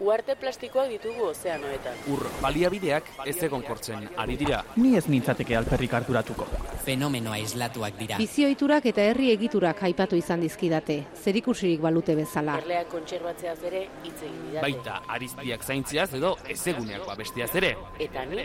Uarte plastikoak ditugu ozeanoetan. Ur baliabideak ez egon kortzen ari dira. Ni ez nintzateke alperrik harturatuko. Fenomenoa islatuak dira. Bizioiturak eta herri egiturak aipatu izan dizkidate, zerikusirik balute bezala. Erleak kontserbatzeaz ere hitz egin didate. Baita ariztiak zaintziaz edo ezeguneak babestiaz ere. Eta ni,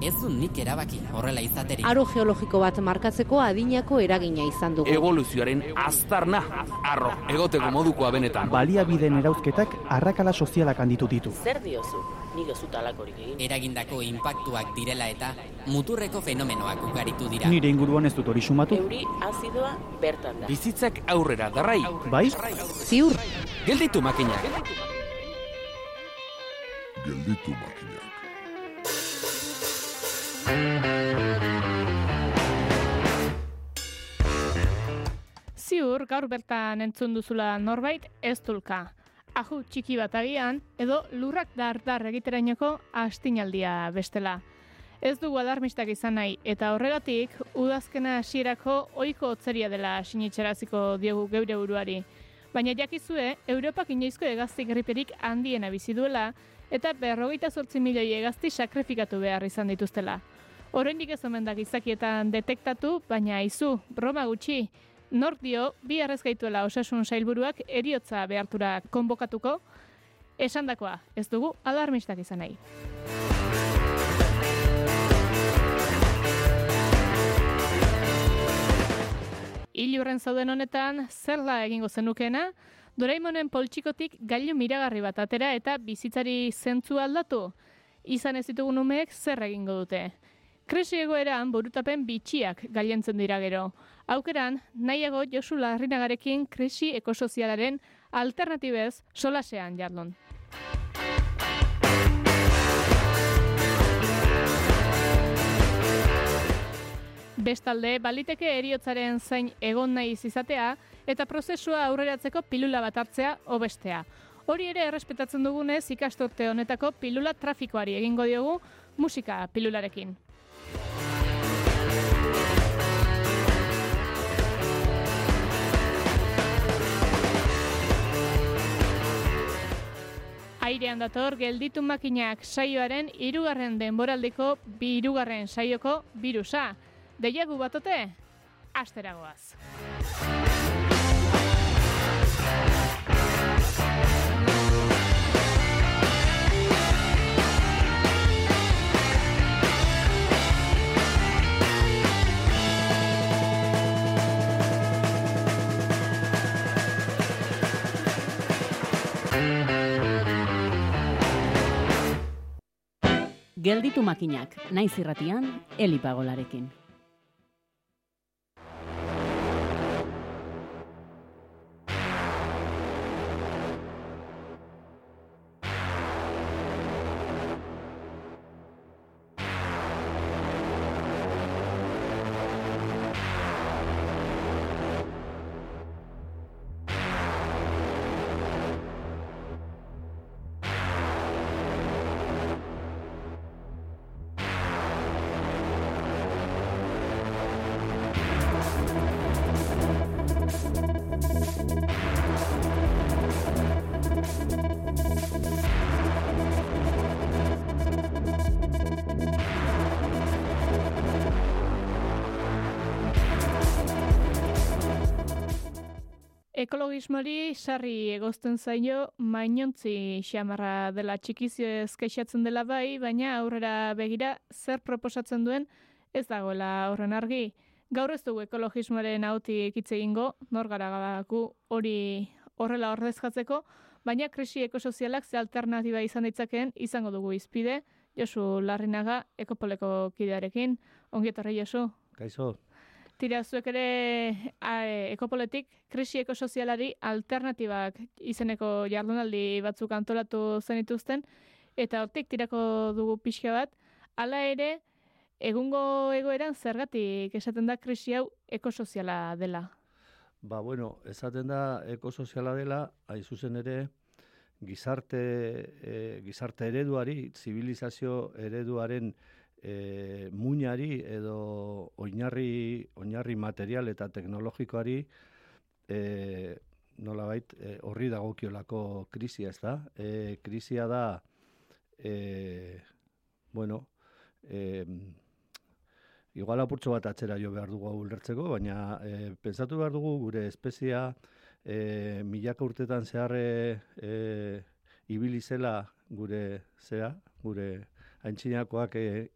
Ez du nik erabaki horrela izaterik. Aro geologiko bat markatzeko adinako eragina izan dugu. Evoluzioaren aztarna, arro, egoteko modukoa benetan. Baliabideen erauzketak arrakala sozialak handitu ditu. Zer diozu? Nik ez egin. Eragindako inpaktuak direla eta muturreko fenomenoak ugaritu dira. Nire inguruan ez dut hori sumatu. Euri azidoa bertan da. Bizitzak aurrera darrai. Bai? Ziur, Gelditu makinak. Gelditu makinak. Ziur, gaur bertan entzun duzula norbait ez dulka. Aju txiki bat agian, edo lurrak dar-dar egiterainoko astinaldia bestela. Ez dugu alarmistak izan nahi, eta horregatik, udazkena hasierako ohiko otzeria dela sinitxeraziko diogu geure buruari. Baina jakizue, Europak inoizko egazti griperik handiena bizi duela, eta berrogeita zortzi milioi egazti sakrifikatu behar izan dituztela. Oraindik ez omen da gizakietan detektatu, baina aizu, broma gutxi, nork dio bi arrez gaituela osasun sailburuak eriotza behartura konbokatuko, esandakoa, ez dugu alarmistak izan nahi. Ilurren zauden honetan, zer da egingo zenukena, Doraemonen poltsikotik gailu miragarri bat atera eta bizitzari zentzu aldatu. Izan ez ditugun umeek zer egingo dute. Krisi egoeran burutapen bitxiak gailentzen dira gero. Aukeran, nahiago Josu Larrinagarekin krisi ekosozialaren alternatibez solasean jardun. Bestalde, baliteke eriotzaren zain egon nahi izatea eta prozesua aurreratzeko pilula bat hartzea obestea. Hori ere errespetatzen dugunez ikastorte honetako pilula trafikoari egingo diogu musika pilularekin. Airean dator gelditu makinak saioaren hirugarren denboraldiko bi hirugarren saioko birusa. Deiagu batote? Asteragoaz. Gelditu makinak, naiz irratian, elipagolarekin. Ekologismori sarri egozten zaio mainontzi xamarra dela txikizio ezkeixatzen dela bai, baina aurrera begira zer proposatzen duen ez dagoela horren argi. Gaur ez dugu ekologismoaren hauti hitz egingo, nor gara hori horrela ordezkatzeko, baina krisi ekosozialak ze alternatiba izan ditzakeen izango dugu izpide, Josu Larrinaga ekopoleko kidearekin. Ongi etorri Josu. Kaixo, Tira, zuek ere a, ekopoletik krisi ekosozialari alternatibak izeneko jardunaldi batzuk antolatu zenituzten, eta hortik tirako dugu pixka bat, hala ere, egungo egoeran zergatik esaten da krisi hau ekosoziala dela. ba bueno, esaten da ekosoziala dela, hain zuzen ere, gizarte, e, gizarte ereduari, zibilizazio ereduaren e, muñari edo oinarri, oinarri material eta teknologikoari e, nolabait e, horri dagokiolako krisia, ez da? E, krisia da e, bueno, e, igual apurtxo bat atzera jo behar dugu ulertzeko, baina e, pensatu behar dugu gure espezia e, milaka urtetan zehar e, e, ibili zela gure zea, gure aintzinakoak e,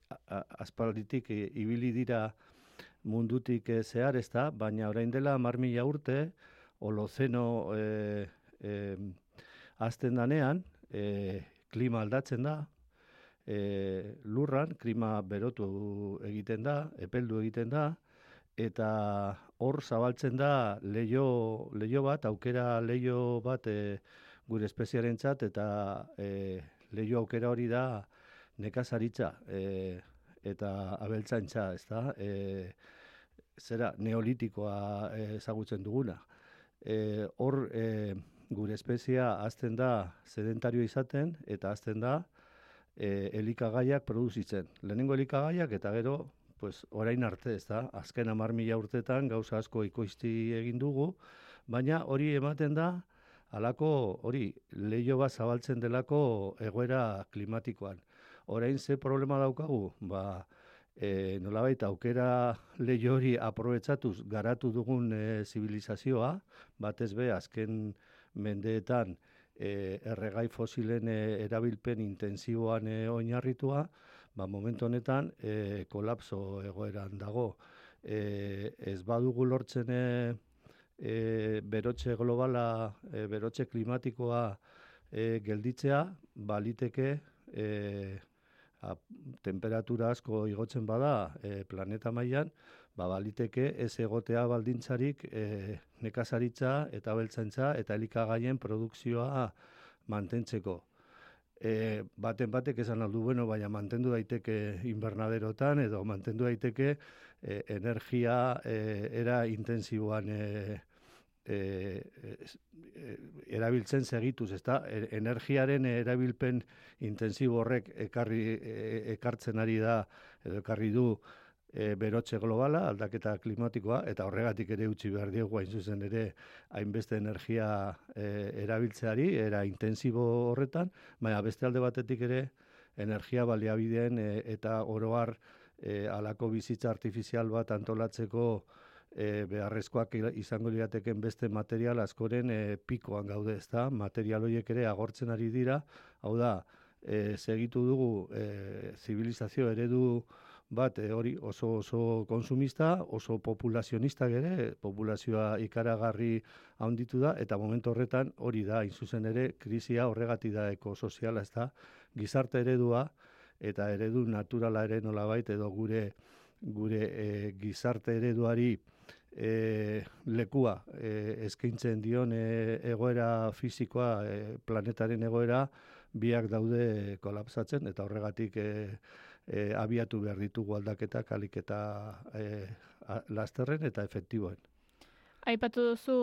aspalditik e, ibili dira mundutik e, zehar ez da, baina orain dela mar mila urte, holozeno e, e, azten danean, e, klima aldatzen da, e, lurran, klima berotu egiten da, epeldu egiten da, eta hor zabaltzen da leio, leio bat, aukera leio bat e, gure espeziarentzat eta e, leio aukera hori da nekazaritza e, eta abeltzaintza, ez da? E, zera, neolitikoa ezagutzen duguna. E, hor e, gure espezia azten da sedentario izaten eta azten da e, elikagaiak produzitzen. Lehenengo elikagaiak eta gero pues, orain arte, ez da, azken amar mila urtetan gauza asko ikoizti egin dugu, baina hori ematen da, alako hori leio bat zabaltzen delako egoera klimatikoan. Orain ze problema daukagu? Ba, e, nolabait aukera leio hori aprobetsatuz garatu dugun e, zibilizazioa, batez be azken mendeetan e, erregai fosilen e, erabilpen intensiboan e, oinarritua, ba, momentu honetan e, kolapso egoeran dago. E, ez badugu lortzen e, e, berotxe globala, e, berotxe klimatikoa e, gelditzea, baliteke e, a, temperatura asko igotzen bada e, planeta mailan, ba, baliteke ez egotea baldintzarik e, nekazaritza eta beltzaintza eta elikagaien produkzioa mantentzeko. E, baten batek esan aldu bueno, baina mantendu daiteke invernaderotan edo mantendu daiteke e, energia e, era intensiboan e, e, e, erabiltzen segituz, ezta? E, energiaren erabilpen intensibo horrek ekarri e, ekartzen ari da edo ekarri du e, berotxe globala, aldaketa klimatikoa, eta horregatik ere utzi behar diegu hain zuzen ere hainbeste energia e, erabiltzeari, era intensibo horretan, baina beste alde batetik ere energia baliabideen e, eta oroar e, alako bizitza artifizial bat antolatzeko e, beharrezkoak izango lirateken beste material askoren e, pikoan gaude ezta, material horiek ere agortzen ari dira, hau da, e, segitu dugu e, zibilizazio eredu bat e, hori oso oso konsumista, oso populazionista ere, populazioa ikaragarri handitu da eta momentu horretan hori da in zuzen ere krisia horregati da ekosoziala, ezta? Gizarte eredua eta eredu naturala ere nolabait edo gure gure e, gizarte ereduari e, lekua e, eskaintzen dion e, egoera fisikoa e, planetaren egoera biak daude kolapsatzen eta horregatik e, e, abiatu behar ditugu aldaketak alik eta e, lasterren eta efektiboen. Aipatu duzu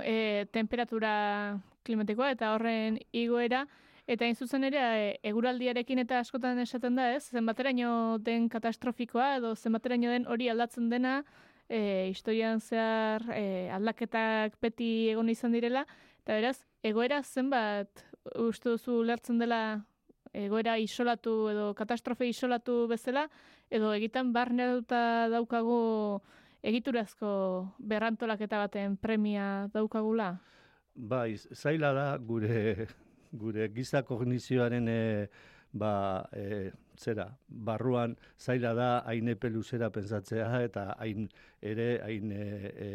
e, temperatura klimatikoa eta horren igoera, eta hain zuzen ere e, eguraldiarekin eta askotan esaten da ez, zenbateraino den katastrofikoa edo zenbateraino den hori aldatzen dena, e, historian zehar e, aldaketak beti egon izan direla, eta beraz, egoera zenbat uste duzu lertzen dela egoera isolatu edo katastrofe isolatu bezala, edo egiten barneatuta daukagu egiturazko berrantolaketa baten premia daukagula? Bai, zaila da gure gure giza kognizioaren e, ba, e, zera, barruan zaila da hain epe luzera pensatzea eta hain ere hain e, e,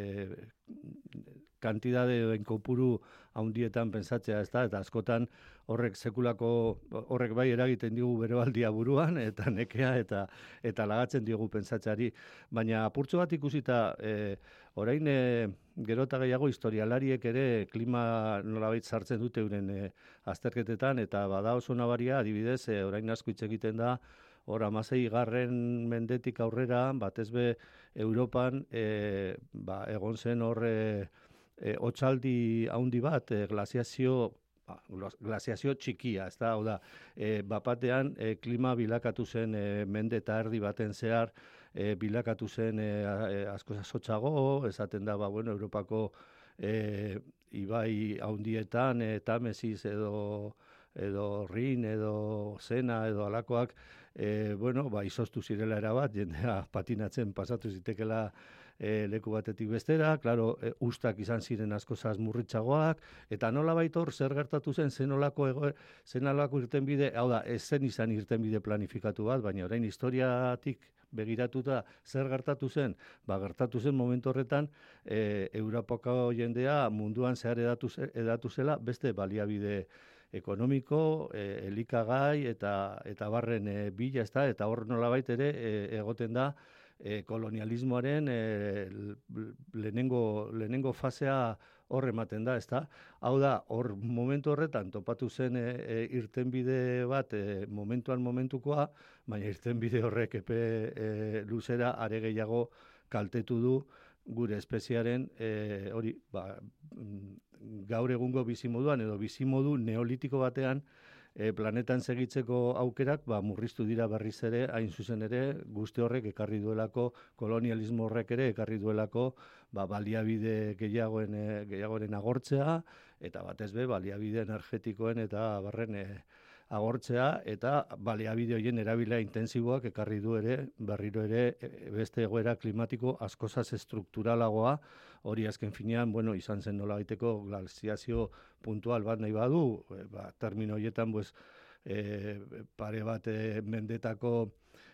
kantidade edo kopuru haundietan pensatzea ez da, eta askotan horrek sekulako horrek bai eragiten digu berebaldia buruan eta nekea eta eta lagatzen diogu pentsatzeari. Baina apurtxo bat ikusita e, orain e, gero eta gehiago historialariek ere klima nolabait sartzen dute uren e, azterketetan eta bada oso nabaria adibidez e, orain asko hitz egiten da hor amasei garren mendetik aurrera batez be Europan e, ba, egon zen hor e, e, otxaldi haundi bat, e, glaziazio ba, glaziazio txikia, ez da, hau da, e, bapatean e, klima bilakatu zen e, mende eta erdi baten zehar, e, bilakatu zen e, asko zasotxago, esaten da, ba, bueno, Europako e, ibai haundietan, e, tamesiz edo edo rin, edo zena, edo alakoak, e, bueno, ba, izoztu zirela erabat, jendea patinatzen pasatu zitekela e, leku batetik bestera, claro, e, ustak izan ziren asko zaz murritxagoak, eta nola baitor zer gertatu zen, zen olako, ego, zen olako irten bide, hau da, ez zen izan irten bide planifikatu bat, baina orain historiatik begiratuta zer gertatu zen, ba, gertatu zen momentu horretan, e, Europako jendea munduan zehar edatu, edatu zela, beste baliabide ekonomiko, e, elikagai eta eta barren e, bila ez da, eta hor nolabait ere e, egoten da, e, kolonialismoaren e, lehenengo, lehenengo fasea hor ematen da, ezta? Hau da, hor momentu horretan topatu zen e, e, irtenbide bat e, momentuan momentukoa, baina irtenbide horrek epe e, luzera are gehiago kaltetu du gure espeziaren e, hori, ba, mm, gaur egungo bizimoduan edo bizimodu neolitiko batean e, planetan segitzeko aukerak ba, murriztu dira berriz ere, hain zuzen ere, guzti horrek ekarri duelako, kolonialismo horrek ere ekarri duelako, ba, baliabide gehiagoen, e, gehiagoen agortzea, eta batez be, baliabide energetikoen eta barren e, agortzea, eta baliabide horien erabila intensiboak ekarri du ere, berriro ere, e, beste egoera klimatiko askozaz estrukturalagoa, hori azken finean, bueno, izan zen nola baiteko glaziazio puntual bat nahi badu, e, ba, termino horietan, pues, e, pare bat e, mendetako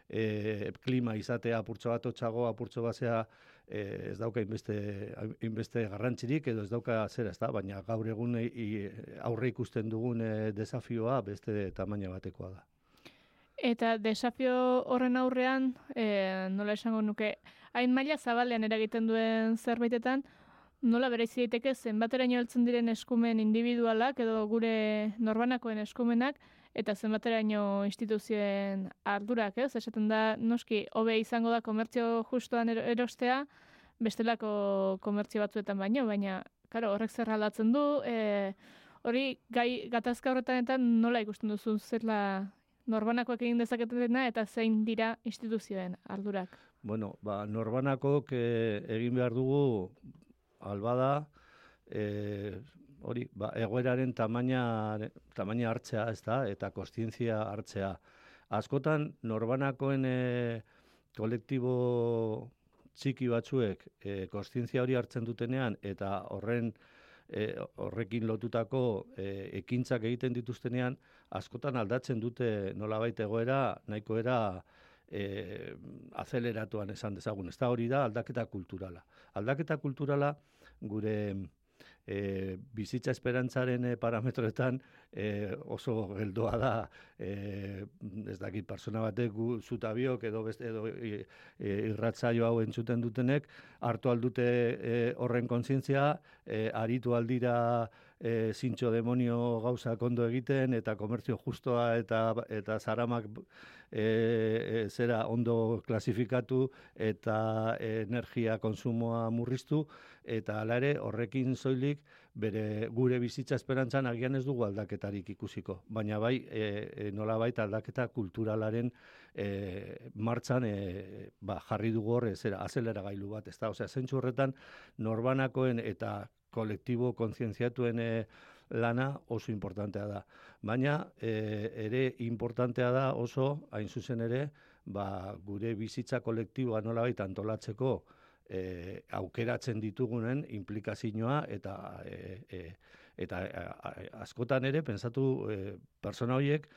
e, klima izatea apurtxo bat otxago, apurtxo basea e, ez dauka inbeste, inbeste garrantzirik edo ez dauka zera, ez da, baina gaur egun e, aurre ikusten dugun e, desafioa beste tamaina batekoa da. Eta desafio horren aurrean, e, nola esango nuke, hain maila zabalean eragiten duen zerbaitetan, nola bereizi daiteke zenbateraino heltzen diren eskumen individualak edo gure norbanakoen eskumenak eta zenbateraino instituzioen ardurak, ez? Esaten da, noski, hobe izango da komertzio justuan erostea, bestelako komertzio batzuetan baino, baina, karo, horrek zer aldatzen du, e, hori gai gatazka horretan eta nola ikusten duzu zerla norbanakoak egin dezaketena eta zein dira instituzioen ardurak? Bueno, ba, norbanakok eh, egin behar dugu albada eh, hori, ba, egoeraren tamaina, tamaina hartzea, ez da, eta kostientzia hartzea. Askotan, norbanakoen eh, kolektibo txiki batzuek eh, kostientzia hori hartzen dutenean, eta horren e, horrekin lotutako e, ekintzak egiten dituztenean, askotan aldatzen dute nolabait egoera, nahiko era, e, azeleratuan esan dezagun. Ez da hori da aldaketa kulturala. Aldaketa kulturala gure e, bizitza esperantzaren e, parametroetan e, oso geldoa da e, ez dakit persona batek zutabiok edo beste edo e, irratzaio hau entzuten dutenek hartu aldute e, horren kontzientzia e, aritu aldira e, zintxo demonio gauza kondo egiten eta komertzio justoa eta eta zaramak e, e, zera ondo klasifikatu eta energia konsumoa murriztu eta hala ere horrekin soilik bere gure bizitza esperantzan agian ez dugu aldaketarik ikusiko baina bai e, e, nola baita aldaketa kulturalaren e, martxan e, ba, jarri dugu horre zera azelera gailu bat ez da, osea, zentsu horretan norbanakoen eta kolektibo kontzientziatuen e, lana oso importantea da. Baina e, ere importantea da oso, hain zuzen ere, ba, gure bizitza kolektiboa nola baita antolatzeko e, aukeratzen ditugunen implikazioa eta e, e, eta askotan ere pensatu e, persona horiek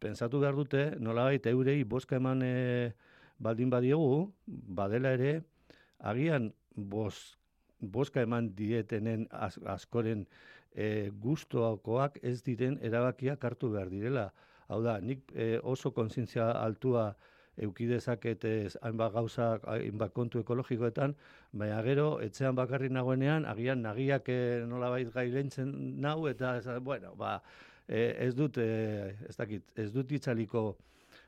pensatu behar dute nolabait eurei boska eman e, baldin badiegu badela ere agian bost boska eman dietenen askoren e, gustoakoak ez diren erabakiak hartu behar direla. Hau da, nik e, oso kontzientzia altua eukidezaket ez hainbat gauza, hainbat kontu ekologikoetan, baina gero, etxean bakarri nagoenean, agian nagiak e, nolabait gailentzen nau, eta bueno, ba, e, ez dut, e, ez dakit, ez dut itzaliko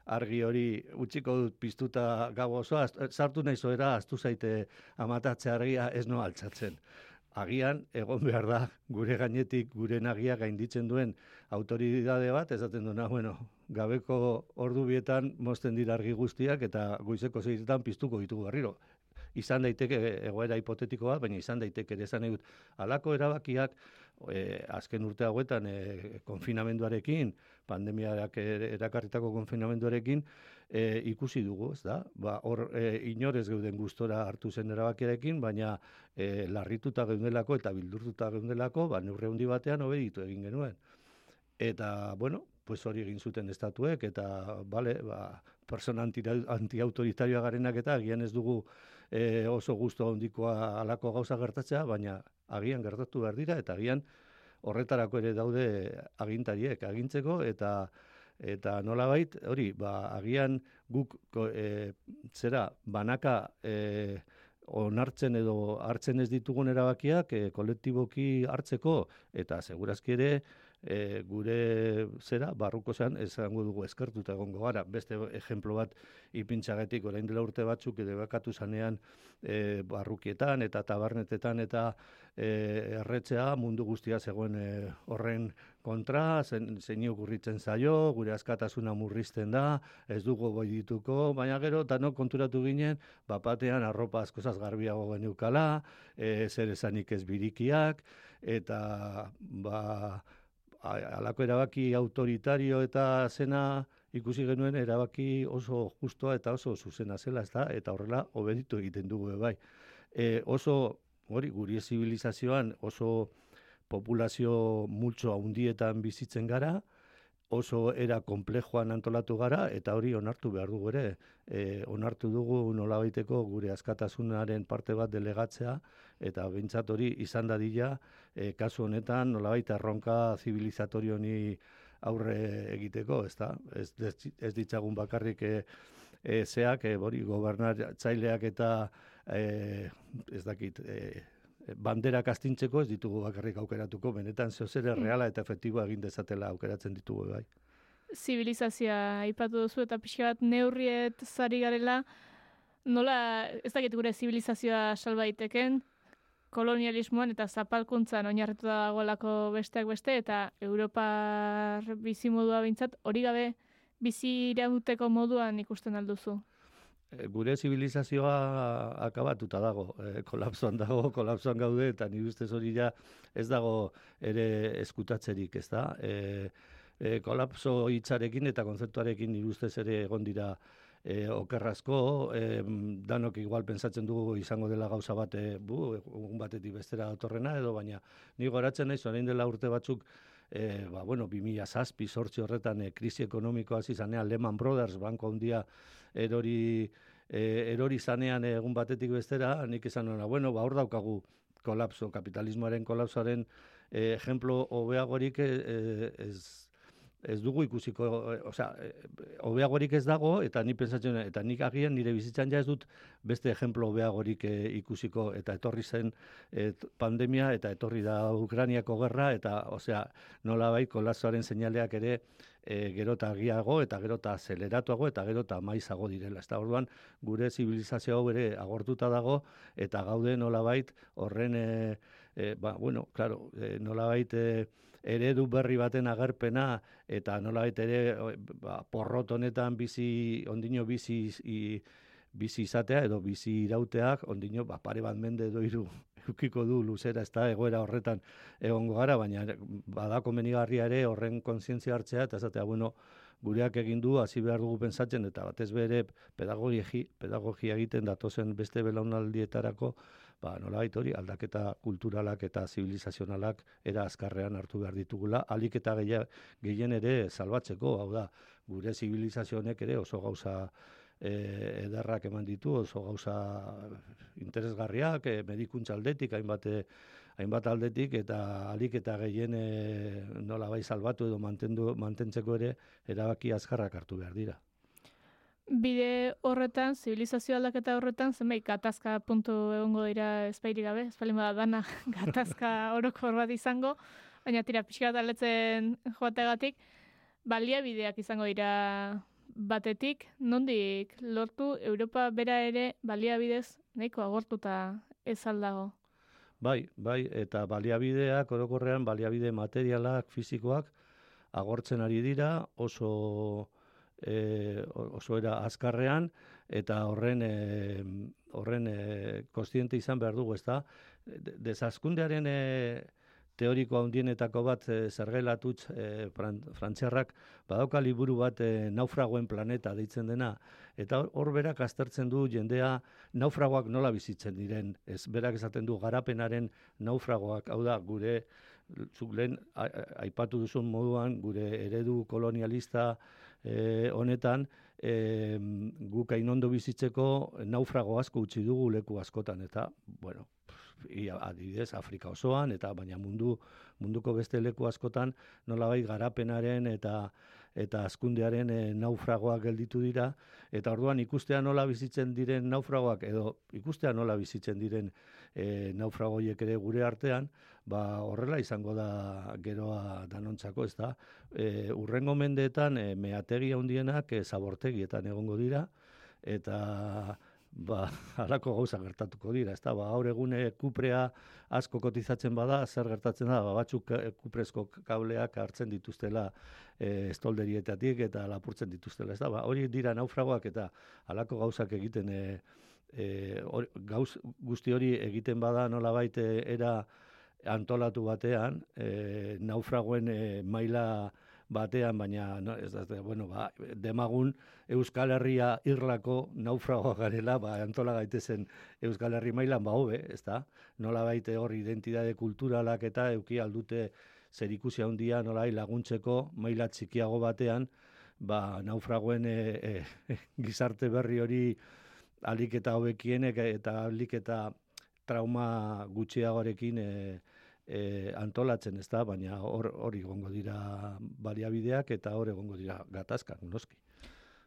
argi hori utziko dut piztuta gau osoa, sartu nahi zoera, astu zaite amatatze argia ez no altzatzen. agian egon behar da gure gainetik gure nagia gainditzen duen autoridade bat, esaten duena, bueno, gabeko ordu bietan mozten dira argi guztiak eta goizeko zeiretan piztuko ditugu berriro. Izan daiteke egoera hipotetiko bat, baina izan daiteke ere egut. Alako erabakiak e, azken urte hauetan e, konfinamenduarekin, pandemiarak erakarritako konfinamenduarekin, e, ikusi dugu, ez da? Ba, hor e, inorez geuden gustora hartu zen erabakiarekin, baina e, larrituta geundelako eta bildurtuta geundelako, ba, neurre handi batean obeditu egin genuen. Eta, bueno, pues hori egin zuten estatuek, eta, bale, ba, persona antiautoritarioa garenak eta agian ez dugu e, oso gusto handikoa alako gauza gertatzea, baina agian gertatu behar dira, eta agian horretarako ere daude agintariek agintzeko, eta eta nolabait hori ba agian guk e, zera banaka e, onartzen edo hartzen ez ditugun erabakiak e, kolektiboki hartzeko eta segurazki ere e, gure zera, barruko zean, ezango dugu eskertuta egongo gara. Beste ejemplo bat ipintxagatik, orain dela urte batzuk, edo bakatu zanean e, barrukietan eta tabarnetetan eta e, erretzea mundu guztia zegoen e, horren kontra, zen, zein gurritzen zaio, gure askatasuna murrizten da, ez dugu boi dituko, baina gero, eta no konturatu ginen, bapatean arropa askozaz garbiago geneukala, e, zer esanik ez birikiak, eta ba, alako erabaki autoritario eta zena ikusi genuen erabaki oso justoa eta oso zuzena zela, ezta? Eta horrela obeditu egiten dugu bai. E, oso hori guri zibilizazioan oso populazio multzo handietan bizitzen gara, oso era komplejoan antolatu gara eta hori onartu behar dugu ere. E, onartu dugu nolabaiteko gure askatasunaren parte bat delegatzea eta behintzat hori izan dadila e, kasu honetan nolabait erronka zibilizatorio honi aurre egiteko, ez da? Ez, ez ditzagun bakarrik e, e, zeak, e, bori, gobernatzaileak eta e, ez dakit, e, bandera kastintzeko ez ditugu bakarrik aukeratuko, benetan zeo zer hmm. reala eta efektiboa egin dezatela aukeratzen ditugu bai. Zibilizazioa aipatu duzu eta pixka bat neurriet zari garela, nola ez dakit gure zibilizazioa salba iteken, kolonialismoan eta zapalkuntzan oinarritu dagoelako besteak beste eta Europar bizimodua bintzat hori gabe bizi irauteko moduan ikusten alduzu. Eh, gure zibilizazioa akabatuta dago, e, kolapsoan dago, kolapsoan gaude, eta nire ustez hori ja ez dago ere eskutatzerik, ez da? E, e, kolapso hitzarekin eta konzeptuarekin nire ustez ere egon dira e, okerrazko, e, danok igual pensatzen dugu izango dela gauza bate, bu, egun batetik bestera otorrena edo, baina ni goratzen naiz, orain dela urte batzuk, e, ba, bueno, 2000 zazpi, sortzi horretan, e, krisi ekonomikoa zizanean, Lehman Brothers, banko handia, erori, e, erori zanean egun batetik bestera, nik esan hona, bueno, ba, hor daukagu kolapso, kapitalismoaren kolapsoaren e, ejemplo hobeagorik e, ez, ez dugu ikusiko, e, osea, hobeagorik ez dago, eta ni pensatzen, eta nik agian nire bizitzan ja ez dut beste ejemplo hobeagorik e, ikusiko, eta etorri zen e, pandemia, eta etorri da Ukraniako gerra, eta, osea, nola bai, kolapsoaren seinaleak ere, e, gero eta agiago eta gero eta aceleratuago eta gero eta maizago direla. Ez orduan, gure zibilizazio hau ere agortuta dago eta gaude nolabait horren, e, e, ba, bueno, claro, e, nolabait e, eredu berri baten agerpena eta nolabait ere ba, porrot honetan bizi, ondino bizi i, bizi izatea edo bizi irauteak, ondino ba, pare bat mende doiru ukiko du luzera ez da egoera horretan egongo gara, baina badako menigarria ere horren kontzientzia hartzea eta esatea, bueno, gureak egin du, hasi behar dugu pensatzen, eta batez bere pedagogi, pedagogia egiten datozen beste belaunaldietarako, ba, nola hori, aldaketa kulturalak eta zibilizazionalak era azkarrean hartu behar ditugula, alik eta gehien ere salbatzeko, hau da, gure zibilizazionek ere oso gauza e, ederrak eman ditu, oso gauza interesgarriak, e, medikuntza aldetik, hainbat, e, hainbat aldetik, eta alik eta gehien e, nola bai salbatu edo mantendu, mantentzeko ere, erabaki azkarrak hartu behar dira. Bide horretan, zibilizazio aldaketa horretan, zenbait gatazka puntu egongo dira ezpairik gabe, ezpalin bada dana gatazka orokor bat izango, baina tira pixka aletzen joategatik, baliabideak izango dira batetik, nondik lortu Europa bera ere baliabidez nahiko agortuta ez aldago? Bai, bai, eta baliabideak, orokorrean baliabide materialak, fisikoak, agortzen ari dira, oso, e, oso era azkarrean, eta horren, e, horren e, kostiente izan behar dugu, ez da? Desazkundearen e, teoriko handienetako bat e, zergelatutz e, frantziarrak badauka liburu bat e, naufragoen planeta deitzen dena. Eta hor berak aztertzen du jendea naufragoak nola bizitzen diren. Ez berak esaten du garapenaren naufragoak. Hau da gure zuk lehen aipatu duzun moduan gure eredu kolonialista e, honetan e, guk ainondo bizitzeko naufrago asko utzi dugu leku askotan. Eta bueno ia, adibidez Afrika osoan eta baina mundu munduko beste leku askotan nolabait garapenaren eta eta azkundearen e, naufragoak gelditu dira. Eta orduan ikustea nola bizitzen diren naufragoak edo ikustea nola bizitzen diren e, naufragoiek ere gure artean ba horrela izango da geroa danontzako ez da e, urrengo mendeetan e, meategi handienak e, zabortegietan egongo dira eta ba, alako gauza gertatuko dira, ezta? Ba, gaur egune kuprea asko kotizatzen bada, zer gertatzen da, ba, batzuk eh, kuprezko kableak hartzen dituztela e, estolderietatik eta lapurtzen dituztela, ezta? Ba, hori dira naufragoak eta alako gauzak egiten e, e, gauz, guzti hori egiten bada nola baite era antolatu batean, e, naufragoen e, maila batean, baina no, ez da, bueno, ba, demagun Euskal Herria irlako naufragoa garela, ba, antola gaitezen Euskal Herri mailan, ba, hobe, ez da? Nola baite hor identidade kulturalak eta euki aldute zer ikusi handia nola laguntzeko maila txikiago batean, ba, naufragoen e, e, gizarte berri hori alik eta hobekienek eta alik eta trauma gutxiagorekin e, e, antolatzen ez da, baina hor hori egongo dira baliabideak eta hor egongo dira gatazkak, noski.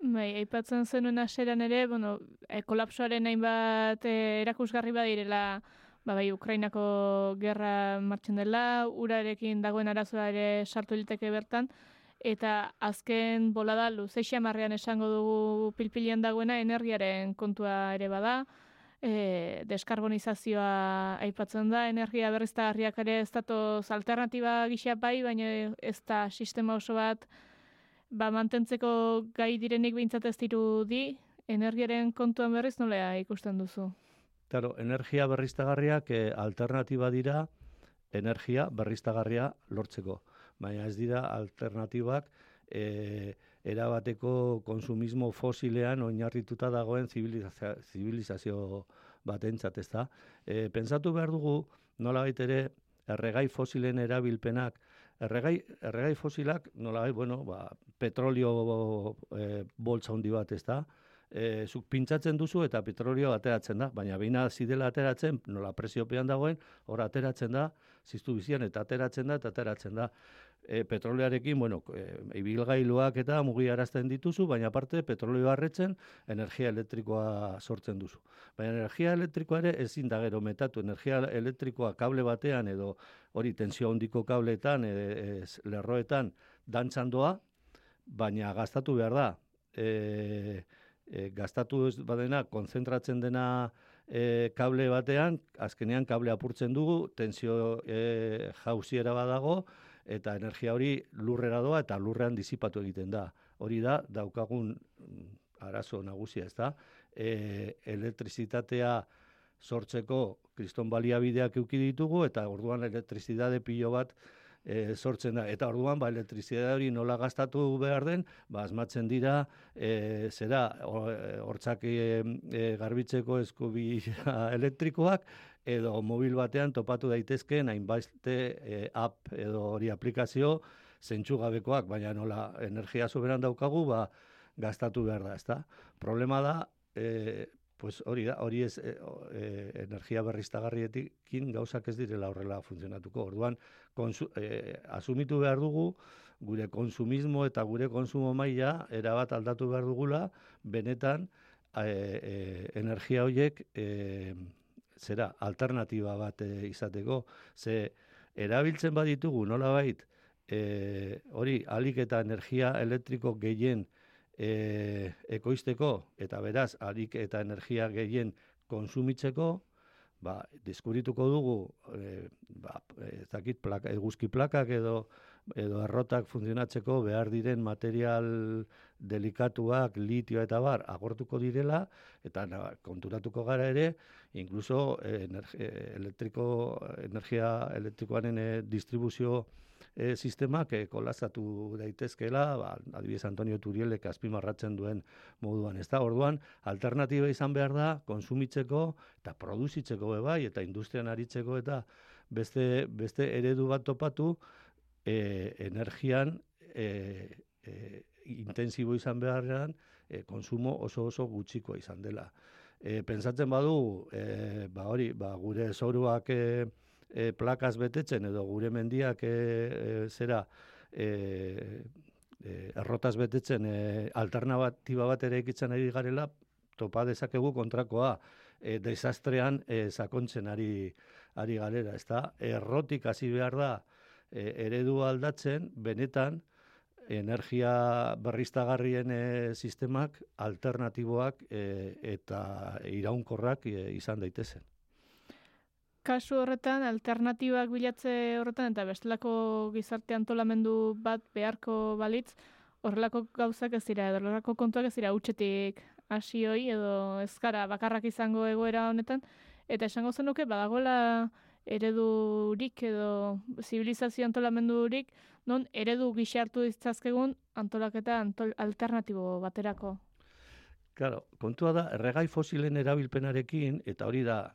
Bai, aipatzen zenuen aseran ere, bueno, e, kolapsoaren hainbat e, erakusgarri badirela, ba, bai, Ukrainako gerra martxen dela, urarekin dagoen arazoa ere sartu liteke bertan, eta azken bolada luzeixia marrean esango dugu pilpilian dagoena energiaren kontua ere bada, e, deskarbonizazioa aipatzen da, energia berriztagarriak ere ez datoz alternatiba gisa bai, baina ez da sistema oso bat ba, mantentzeko gai direnik behintzat ez di, energiaren kontuan berriz nolea ikusten duzu? Claro, energia berriztagarriak e, alternatiba dira energia berriztagarria lortzeko. Baina ez dira alternatibak e, erabateko konsumismo fosilean oinarrituta dagoen zibilizazio, zibilizazio batentzat, ez da? E, pensatu behar dugu, nola ere, erregai fosilen erabilpenak, erregai, erregai fosilak, nola bueno, ba, petrolio e, boltza handi bat, ez da? E, zuk pintzatzen duzu eta petrolio ateratzen da, baina beina zidela ateratzen, nola presiopean dagoen, hor ateratzen da, ziztu bizian, eta ateratzen da, eta ateratzen da e, petrolearekin, bueno, e, ibilgailuak eta mugiarazten dituzu, baina aparte petroleo harretzen energia elektrikoa sortzen duzu. Baina energia elektrikoa ere ezin da gero metatu, energia elektrikoa kable batean edo hori tensio handiko kableetan, e, lerroetan dantzan doa, baina gastatu behar da. E, e, gastatu ez badena, konzentratzen dena e, kable batean, azkenean kable apurtzen dugu, tensio e, jauziera badago, eta energia hori lurrera doa eta lurrean disipatu egiten da. Hori da, daukagun mm, arazo nagusia, ez da? E, elektrizitatea sortzeko kriston baliabideak euki ditugu eta orduan elektrizitate pilo bat e, sortzen da. Eta orduan, ba, elektrizitate hori nola gastatu behar den, ba, asmatzen dira, e, zera, hortzak e, garbitzeko eskubi elektrikoak, edo mobil batean topatu daitezke hainbeste e, app edo hori aplikazio zentsu gabekoak, baina nola energia soberan daukagu, ba, gastatu behar da, ezta? Problema da, e, pues hori da, hori ez e, e, energia berriztagarriekin gauzak ez direla horrela funtzionatuko. Orduan, konsu, e, asumitu behar dugu, gure konsumismo eta gure konsumo maila erabat aldatu behar dugula, benetan e, e, energia horiek e, zera alternatiba bat e, izateko ze erabiltzen baditugu nolabait e, hori alik eta energia elektriko gehien e, ekoizteko eta beraz alik eta energia gehien konsumitzeko ba, deskubrituko dugu, e, ba, ez dakit, plaka, eguzki plakak edo edo errotak funtzionatzeko behar diren material delikatuak, litio eta bar, agortuko direla, eta na, konturatuko gara ere, inkluso energi, elektriko, energia elektrikoaren eh, distribuzio eh, sistemak eh, kolazatu daitezkela, ba, adibidez Antonio Turielek azpimarratzen duen moduan. Ez da, orduan, alternatiba izan behar da, konsumitzeko eta produzitzeko bai, eta industrian aritzeko eta beste, beste eredu bat topatu, e, energian e, e, intensibo izan beharrean, e, konsumo oso oso gutxikoa izan dela. E, pensatzen badu, e, ba hori, ba, gure zoruak e, e, plakaz betetzen edo gure mendiak e, e, zera e, errotaz betetzen e, alternatiba bat ere ikitzen ari garela, topa dezakegu kontrakoa, e, desastrean e, sakontzen ari, ari galera. Ez da, errotik hasi behar da, e, eredu aldatzen, benetan, energia berriztagarrien e, sistemak alternatiboak e, eta iraunkorrak e, izan daitezen. Kasu horretan, alternatibak bilatze horretan, eta bestelako gizarte antolamendu bat beharko balitz, horrelako gauzak ez dira, horrelako kontuak ez dira utxetik hoi, edo ezkara bakarrak izango egoera honetan, eta esango zenuke, badagoela eredurik edo zibilizazio antolamendurik, non eredu gixartu ditzazkegun antolaketa antol alternatibo baterako. Claro, kontua da, erregai fosilen erabilpenarekin, eta hori da,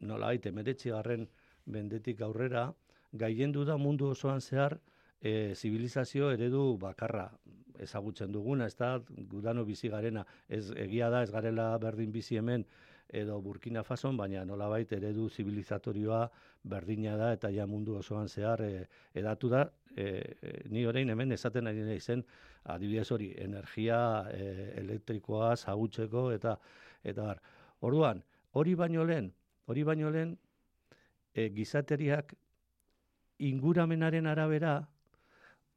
nola baite, meretzi garren bendetik aurrera, gaiendu da mundu osoan zehar, e, zibilizazio eredu bakarra ezagutzen duguna, ez da, gudano bizi garena, ez egia da, ez garela berdin bizi hemen, edo Burkina Fason, baina nolabait eredu zibilizatorioa berdina da eta ja mundu osoan zehar e, edatu da, e, ni orain hemen esaten ari nahi zen, adibidez hori, energia e, elektrikoa zagutzeko eta eta bar. Orduan, hori baino lehen, hori baino lehen, e, gizateriak inguramenaren arabera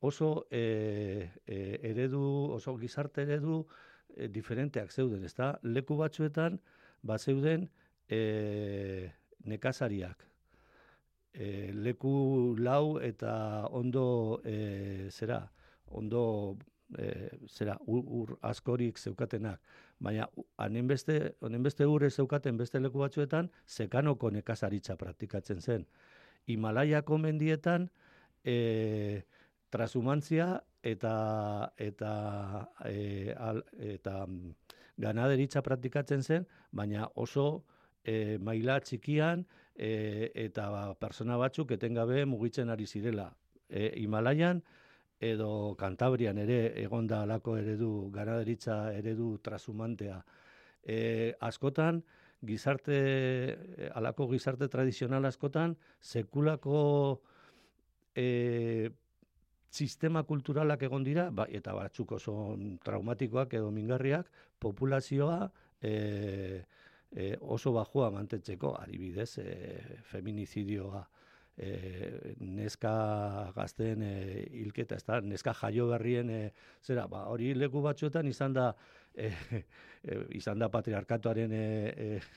oso e, e, eredu, oso gizarte eredu e, diferenteak zeuden, ezta? Leku batzuetan, ba zeuden e, nekazariak. E, leku lau eta ondo e, zera, ondo e, zera, ur, askorik zeukatenak. Baina hanen beste, honen beste ur zeukaten beste leku batzuetan, zekanoko nekazaritza praktikatzen zen. Himalaiako mendietan, e, trasumantzia eta eta e, al, eta ganaderitza praktikatzen zen, baina oso e, maila txikian e, eta ba, persona batzuk etengabe mugitzen ari zirela. E, Himalaian edo Kantabrian ere egonda alako eredu, ganaderitza eredu trasumantea. E, askotan, gizarte, alako gizarte tradizional askotan, sekulako e, sistema kulturalak egon dira, ba, eta batzuk oso traumatikoak edo mingarriak, populazioa e, e, oso bajua mantetzeko, adibidez, e, feminizidioa, e, neska gazten e, hilketa, ez da, neska jaio berrien, e, zera, ba, hori leku batzuetan izan da, e, e, izan da patriarkatuaren e,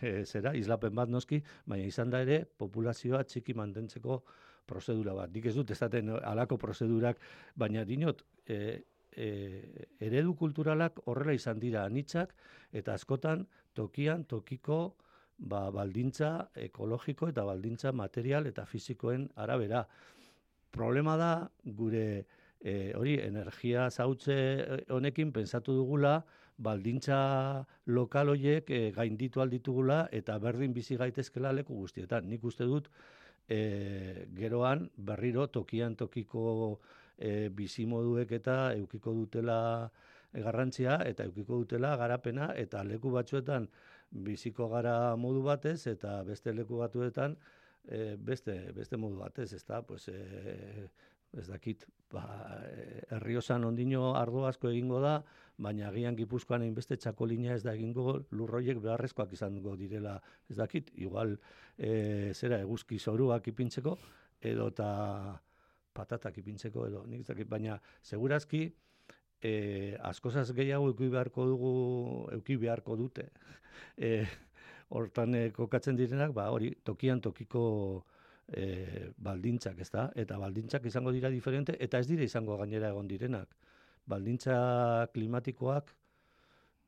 e, zera, islapen bat noski, baina izan da ere populazioa txiki mantentzeko prozedura bat. Dik ez dut ez daten alako prozedurak, baina dinot, e, e, eredu kulturalak horrela izan dira anitzak, eta askotan tokian, tokiko, ba, baldintza ekologiko eta baldintza material eta fizikoen arabera. Problema da, gure e, hori energia zautze honekin pensatu dugula, baldintza lokal horiek e, gainditu alditugula eta berdin bizi gaitezkela leku guztietan. Nik uste dut, e, geroan berriro tokian tokiko e, bizimoduek eta eukiko dutela garrantzia eta eukiko dutela garapena eta leku batzuetan biziko gara modu batez eta beste leku batuetan e, beste, beste modu batez, ez da, pues, e, ez dakit, ba, herriosan ondino ardo asko egingo da, baina agian gipuzkoan hainbeste txakolina ez da egingo lurroiek beharrezkoak izango direla, ez dakit, igual e, zera eguzki zoruak ipintzeko, edo eta patatak ipintzeko, edo nik dakit, baina segurazki, e, askozaz gehiago euki beharko dugu, euki beharko dute. E, hortan e, kokatzen direnak, ba, hori, tokian tokiko e, baldintzak, ez da? Eta baldintzak izango dira diferente, eta ez dira izango gainera egon direnak. Baldintza klimatikoak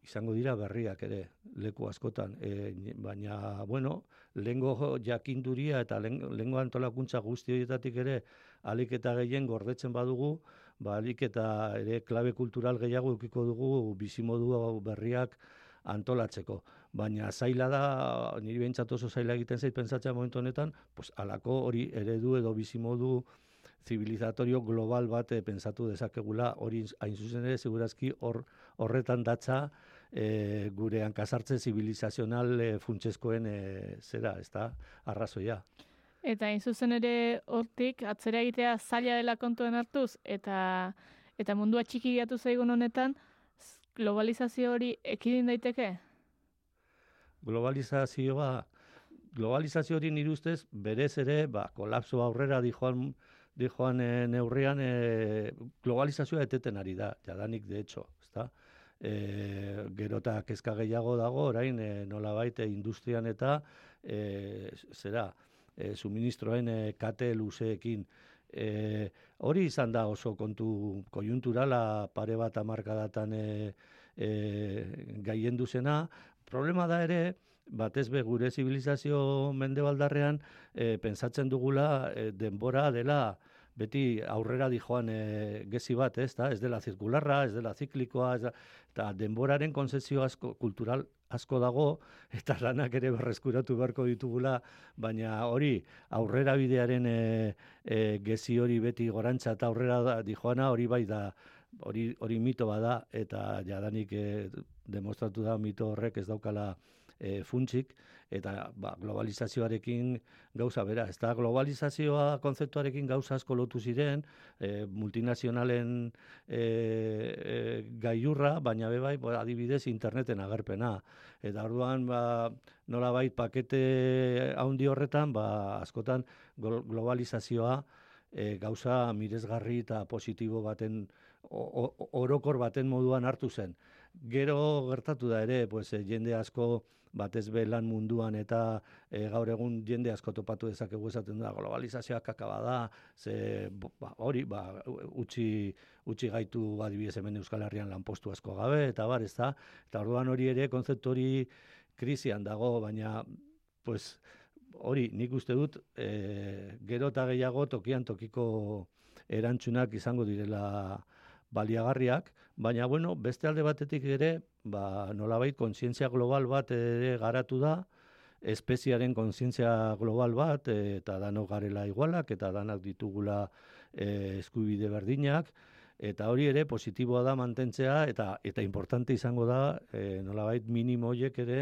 izango dira berriak ere, leku askotan. E, baina, bueno, lengo jakinduria eta lengo antolakuntza guzti horietatik ere, alik eta gehien gordetzen badugu, ba, alik eta ere klabe kultural gehiago ukiko dugu bizimodu berriak antolatzeko. Baina zaila da, niri behintzat oso zaila egiten zait pentsatzea momentu honetan, pues, alako hori eredu edo bizimodu zibilizatorio global bat eh, pensatu dezakegula, hori hain zuzen ere, segurazki hor, horretan datza e, gure hankasartze zibilizazional e, funtsezkoen e, zera, ez da, arrazoia. Eta hain zuzen ere hortik, atzera egitea zaila dela kontuen hartuz, eta eta mundua txiki zaigun honetan, globalizazio hori ekidin daiteke? Globalizazioa, globalizazio hori nire berez ere, ba, kolapso aurrera di joan, di joan e, neurrian, e, globalizazioa eteten ari da, jadanik de hecho, ezta? E, gerota kezka gehiago dago, orain, e, nola baite, industrian eta, e, zera, e, suministroen e, kate luzeekin, E, hori izan da oso kontu kojunturala pare bat amarkadatan e, e, gaien duzena. Problema da ere, batez be gure zibilizazio mendebaldarrean e, pensatzen dugula e, denbora dela beti aurrera di joan e, gezi bat, ez da? Ez dela zirkularra, ez dela ziklikoa, ez da, eta denboraren konzezio asko, kultural asko dago, eta lanak ere berreskuratu beharko ditugula, baina hori aurrera bidearen e, e, gezi hori beti gorantza eta aurrera di joana, hori bai da, hori, hori mito bada, eta jadanik e, demostratu da mito horrek ez daukala e, funtsik, eta ba, globalizazioarekin gauza bera. Ez da globalizazioa konzeptuarekin gauza asko lotu ziren, e, multinazionalen e, e, gaiurra, baina bebai, ba, adibidez, interneten agerpena. Eta orduan, ba, nola bai, pakete haundi horretan, ba, askotan globalizazioa e, gauza miresgarri eta positibo baten, orokor baten moduan hartu zen. Gero gertatu da ere, pues, jende asko, batez be lan munduan eta e, gaur egun jende asko topatu dezakegu esaten da globalizazioa kakaba da, ze ba, hori, ba, utzi, utzi gaitu adibidez hemen Euskal Herrian lanpostu asko gabe, eta bar, ez da, eta orduan hori ere, konzeptu hori krisian dago, baina, pues, hori, nik uste dut, e, gero eta gehiago tokian tokiko erantzunak izango direla baliagarriak, baina bueno, beste alde batetik ere, ba, nolabait kontzientzia global bat ere garatu da, espeziaren kontzientzia global bat, eta danok garela igualak, eta danak ditugula e, eskubide berdinak, eta hori ere positiboa da mantentzea, eta eta importante izango da, e, nolabait minimo horiek ere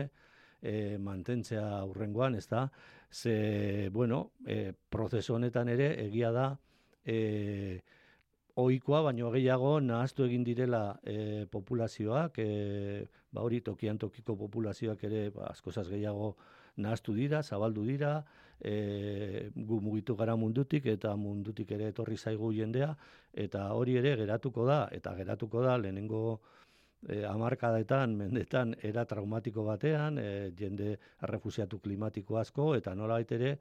e, mantentzea urrengoan, ez da, ze, bueno, e, prozesu honetan ere, egia da, e, ohikoa baino gehiago nahaztu egin direla e, populazioak, e, ba hori tokian tokiko populazioak ere ba, askozaz gehiago nahaztu dira, zabaldu dira, e, gu mugitu gara mundutik eta mundutik ere etorri zaigu jendea, eta hori ere geratuko da, eta geratuko da lehenengo e, amarkadetan, mendetan, era traumatiko batean, e, jende refusiatu klimatiko asko, eta nola ere,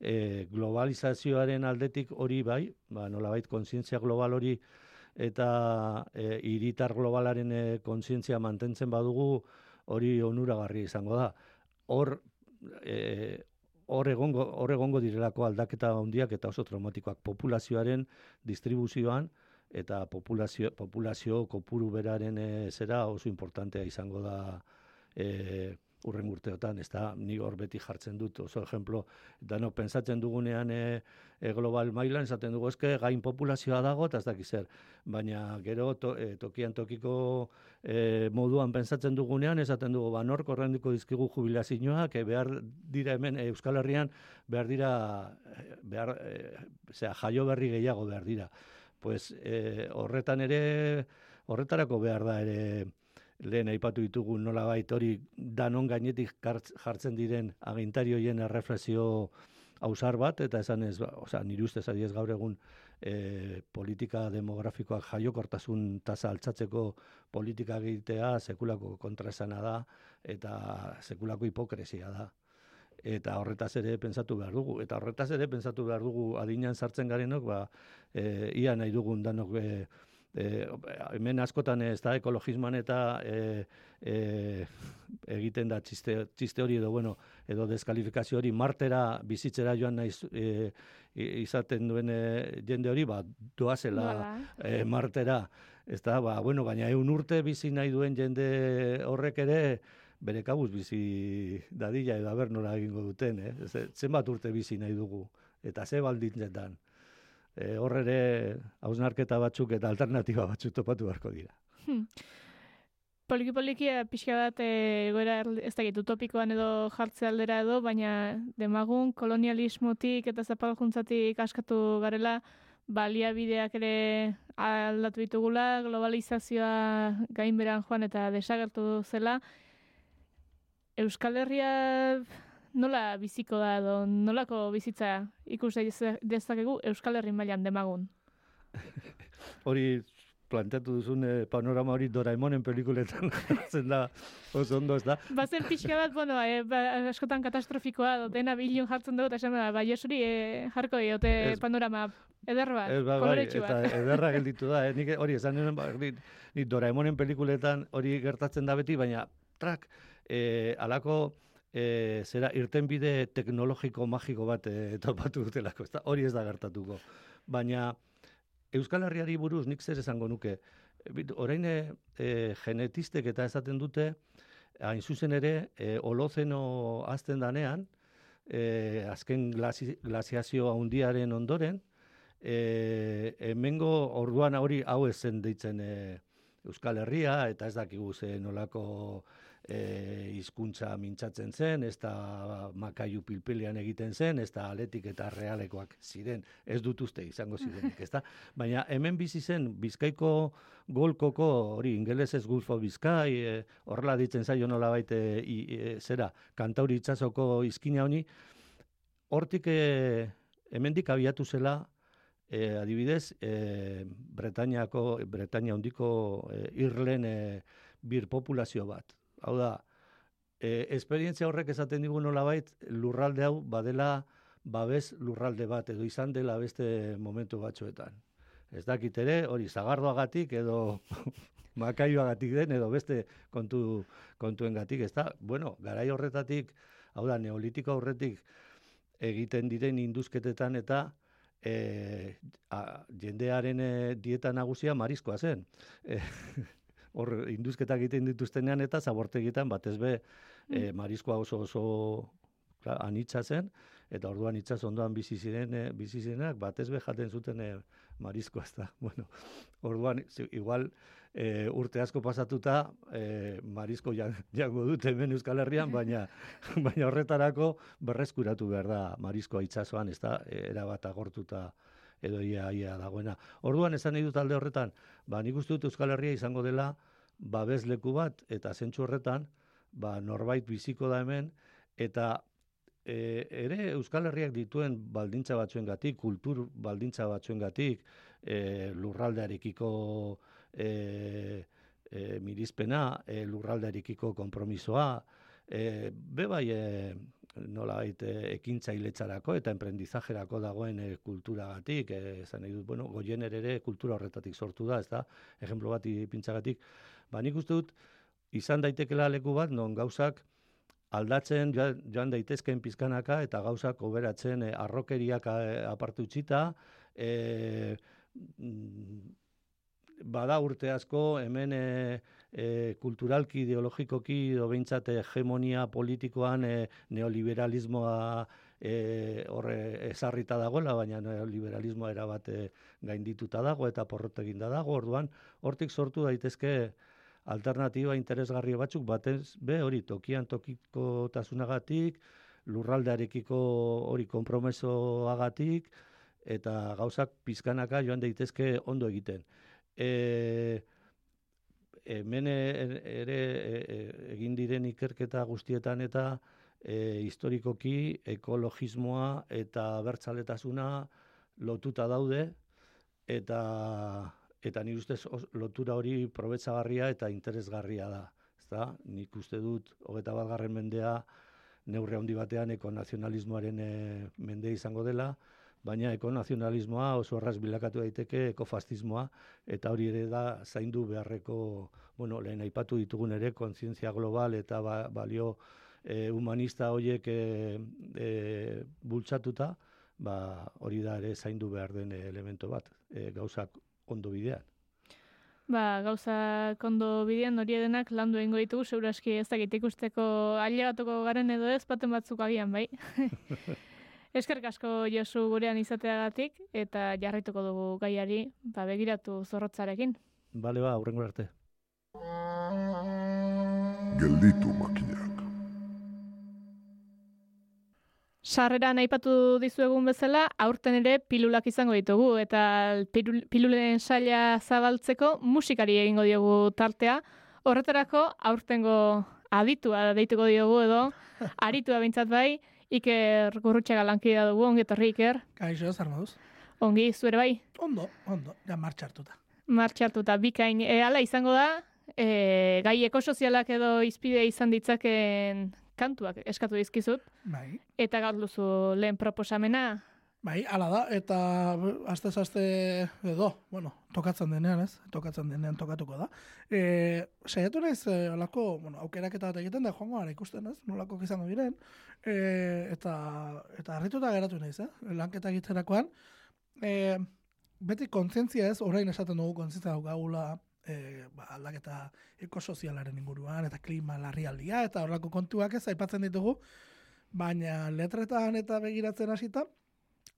e, globalizazioaren aldetik hori bai, ba, nolabait kontzientzia global hori eta e, iritar globalaren e, kontzientzia mantentzen badugu hori onuragarri izango da. Hor e, hor egongo, hor egongo direlako aldaketa handiak eta oso traumatikoak populazioaren distribuzioan eta populazio, populazio kopuru beraren e, zera oso importantea izango da e, urren urteotan, ez da, ni hor beti jartzen dut, oso ejemplo, dano, pensatzen dugunean e, e, global mailan, esaten dugu, eske gain populazioa dago, eta ez dakiz zer, baina gero to, e, tokian tokiko e, moduan pensatzen dugunean, esaten dugu, ba, nor korrendiko dizkigu jubilazioak, e, behar dira hemen, e, Euskal Herrian, behar dira, behar, e, jaio berri gehiago behar dira. Pues, e, horretan ere, horretarako behar da ere, lehen aipatu ditugu nola bait hori danon gainetik jartzen diren agintari hoien erreflexio ausar bat, eta esan ez, ba, oza, nire ustez adiez gaur egun e, politika demografikoak jaiokortasun tasa altzatzeko politika egitea sekulako kontraesana da eta sekulako hipokresia da. Eta horretaz ere pentsatu behar dugu. Eta horretaz ere pentsatu behar dugu adinan sartzen garenok, ba, e, ia nahi dugun danok e, e, hemen askotan ez da ekologismoan eta e, e, egiten da txiste, txiste hori edo bueno edo deskalifikazio hori martera bizitzera joan naiz e, izaten duen e, jende hori ba doazela e, martera. Ez da ba bueno baina egun urte bizi nahi duen jende horrek ere bere kabuz bizi dadila edo aber nola egingo duten eh? zenbat urte bizi nahi dugu eta ze baldintzetan e, hor ere hausnarketa batzuk eta alternatiba batzuk topatu beharko dira. Hmm. Poliki polikia pixka bat e, goera ez da utopikoan edo jartze aldera edo, baina demagun kolonialismotik eta zapaljuntzatik askatu garela, baliabideak ere aldatu ditugula, globalizazioa gainberan joan eta desagertu zela. Euskal Herria nola biziko da edo nolako bizitza ikus dezakegu Euskal Herri mailan demagun? hori planteatu duzun eh, panorama hori Doraemonen pelikuletan zen da oso ondo ez da. Bazen pixka bat, bueno, eh, ba, askotan katastrofikoa, dena bilun jartzen dugu, eta esan ba, Jesuri eh, jarko diote panorama eder bat, ez, ba, bai, eta ederra gelditu da, eh, nik hori esan nuen, ba, ni, ni Doraemonen pelikuletan hori gertatzen da beti, baina trak, eh, alako, e, zera irtenbide teknologiko magiko bat e, topatu dutelako, ez hori ez da gertatuko. Baina Euskal Herriari buruz nik zer esango nuke, orain e, genetistek eta esaten dute, hain zuzen ere, e, olozeno azten danean, e, azken glasiazio handiaren ondoren, e, hemengo orduan hori hau ezen deitzen e, Euskal Herria, eta ez dakigu ze nolako e, izkuntza mintzatzen zen, ez da makaiu pilpilean egiten zen, ez da aletik eta realekoak ziren, ez dut uste izango zirenik, ez da? Baina hemen bizi zen, bizkaiko golkoko, hori ingelesez gulfo bizkai, e, horrela ditzen zaio nola baite, e, zera, kantauri itxasoko izkina honi, hortik e, hemendik abiatu zela, E, adibidez, e, Bretainiako, Bretaña hondiko e, irlen e, bir populazio bat hau da, e, esperientzia horrek esaten digu nolabait lurralde hau badela babes lurralde bat edo izan dela beste momentu batzuetan. Ez dakit ere, hori zagardoagatik edo makaioagatik den edo beste kontu kontuengatik, ez da? Bueno, garai horretatik, hau da, neolitiko horretik egiten diren induzketetan eta e, a, jendearen e, dieta nagusia marizkoa zen. E, hor induzketak egiten dituztenean eta zabortegitan batez be mm. marizkoa oso oso anitza zen eta orduan itxas ondoan bizi ziren e, bizi zirenak batez be jaten zuten e, marizkoa ezta bueno orduan igual e, urte asko pasatuta e, marizko jango dute hemen Euskal Herrian baina baina horretarako berreskuratu behar da marizkoa itsasoan ezta era bat agortuta edo ia, ia dagoena. Orduan esan nahi dut alde horretan, ba, nik uste dut Euskal Herria izango dela babesleku bat, eta zentsu horretan, ba, norbait biziko da hemen, eta e, ere Euskal Herriak dituen baldintza batzuen gatik, kultur baldintza batzuen gatik, e, lurraldearekiko e, e, mirizpena, e, lurraldearekiko kompromisoa, e, bebai e, nola baite ekintzailetzarako eta emprendizajerako dagoen e, kulturagatik, e, esan nahi dut, bueno, goiener ere kultura horretatik sortu da, ez da, ejemplo bat ipintzagatik, ba nik uste dut, izan daitekela leku bat, non gauzak aldatzen joan, daitezkeen pizkanaka eta gauzak oberatzen e, arrokeriak apartu txita, e, bada urte asko hemen e, e, kulturalki, ideologikoki, edo behintzat hegemonia politikoan e, neoliberalismoa e, horre ezarrita dagoela, baina neoliberalismoa erabat gaindituta dago eta porrotegin da dago, orduan hortik sortu daitezke alternatiba interesgarri batzuk. Batez be hori tokian tokiko tasunagatik, lurraldearekiko hori konpromesoagatik, eta gauzak pizkanaka joan daitezke ondo egiten. E, hemen ere e, egin diren ikerketa guztietan eta e, historikoki ekologismoa eta bertzaletasuna lotuta daude eta eta ni ustez lotura hori probetzagarria eta interesgarria da. Ezta? Nik uste dut hogeta bat garren mendea neurre handi batean ekonazionalismoaren e, mende izango dela, baina ekonazionalismoa oso arras bilakatu daiteke ekofastismoa eta hori ere da zaindu beharreko, bueno, lehen aipatu ditugun ere kontzientzia global eta ba, balio e, humanista horiek e, e, bultzatuta, ba, hori da ere zaindu behar den elemento bat, e, gauzak ondo bidean. Ba, gauza kondo bidean hori edenak landu egingo ditugu, seuraski ez dakit ikusteko ailegatuko garen edo ez, baten batzuk agian, bai. Eskerrik asko Josu gurean izateagatik eta jarraituko dugu gaiari, ba, begiratu zorrotzarekin. Bale ba, aurrengo arte. Gelditu makina. Sarreran aipatu dizuegun bezala, aurten ere pilulak izango ditugu, eta pilulen saila zabaltzeko musikari egingo diogu tartea. Horretarako, aurtengo aditua deituko diogu edo, aritua bintzat bai, Iker gurrutxega lankidea dugu, ongi etorri Iker. Kaixo, zer moduz? Ongi, zuere bai? Ondo, ondo, ja martxartuta. Martxartuta, bikain. E, ala izango da, e, gai ekosozialak edo izpide izan ditzaken kantuak eskatu dizkizut. Bai. Eta gaur duzu lehen proposamena. Bai, ala da, eta aste aste edo, bueno, tokatzen denean, ez? Tokatzen denean tokatuko da. E, saiatu naiz, e, alako, bueno, aukeraketa bat egiten da, joango gara ikusten, ez? Nolako izango diren. E, eta, eta harrituta geratu naiz, eh? Lanketa egiterakoan. E, beti kontzientzia ez, orain esaten dugu kontzientzia daukagula e, ba, aldaketa ekosozialaren inguruan, eta klima larrialdia, eta horrako kontuak ez aipatzen ditugu, baina letretan eta begiratzen hasita,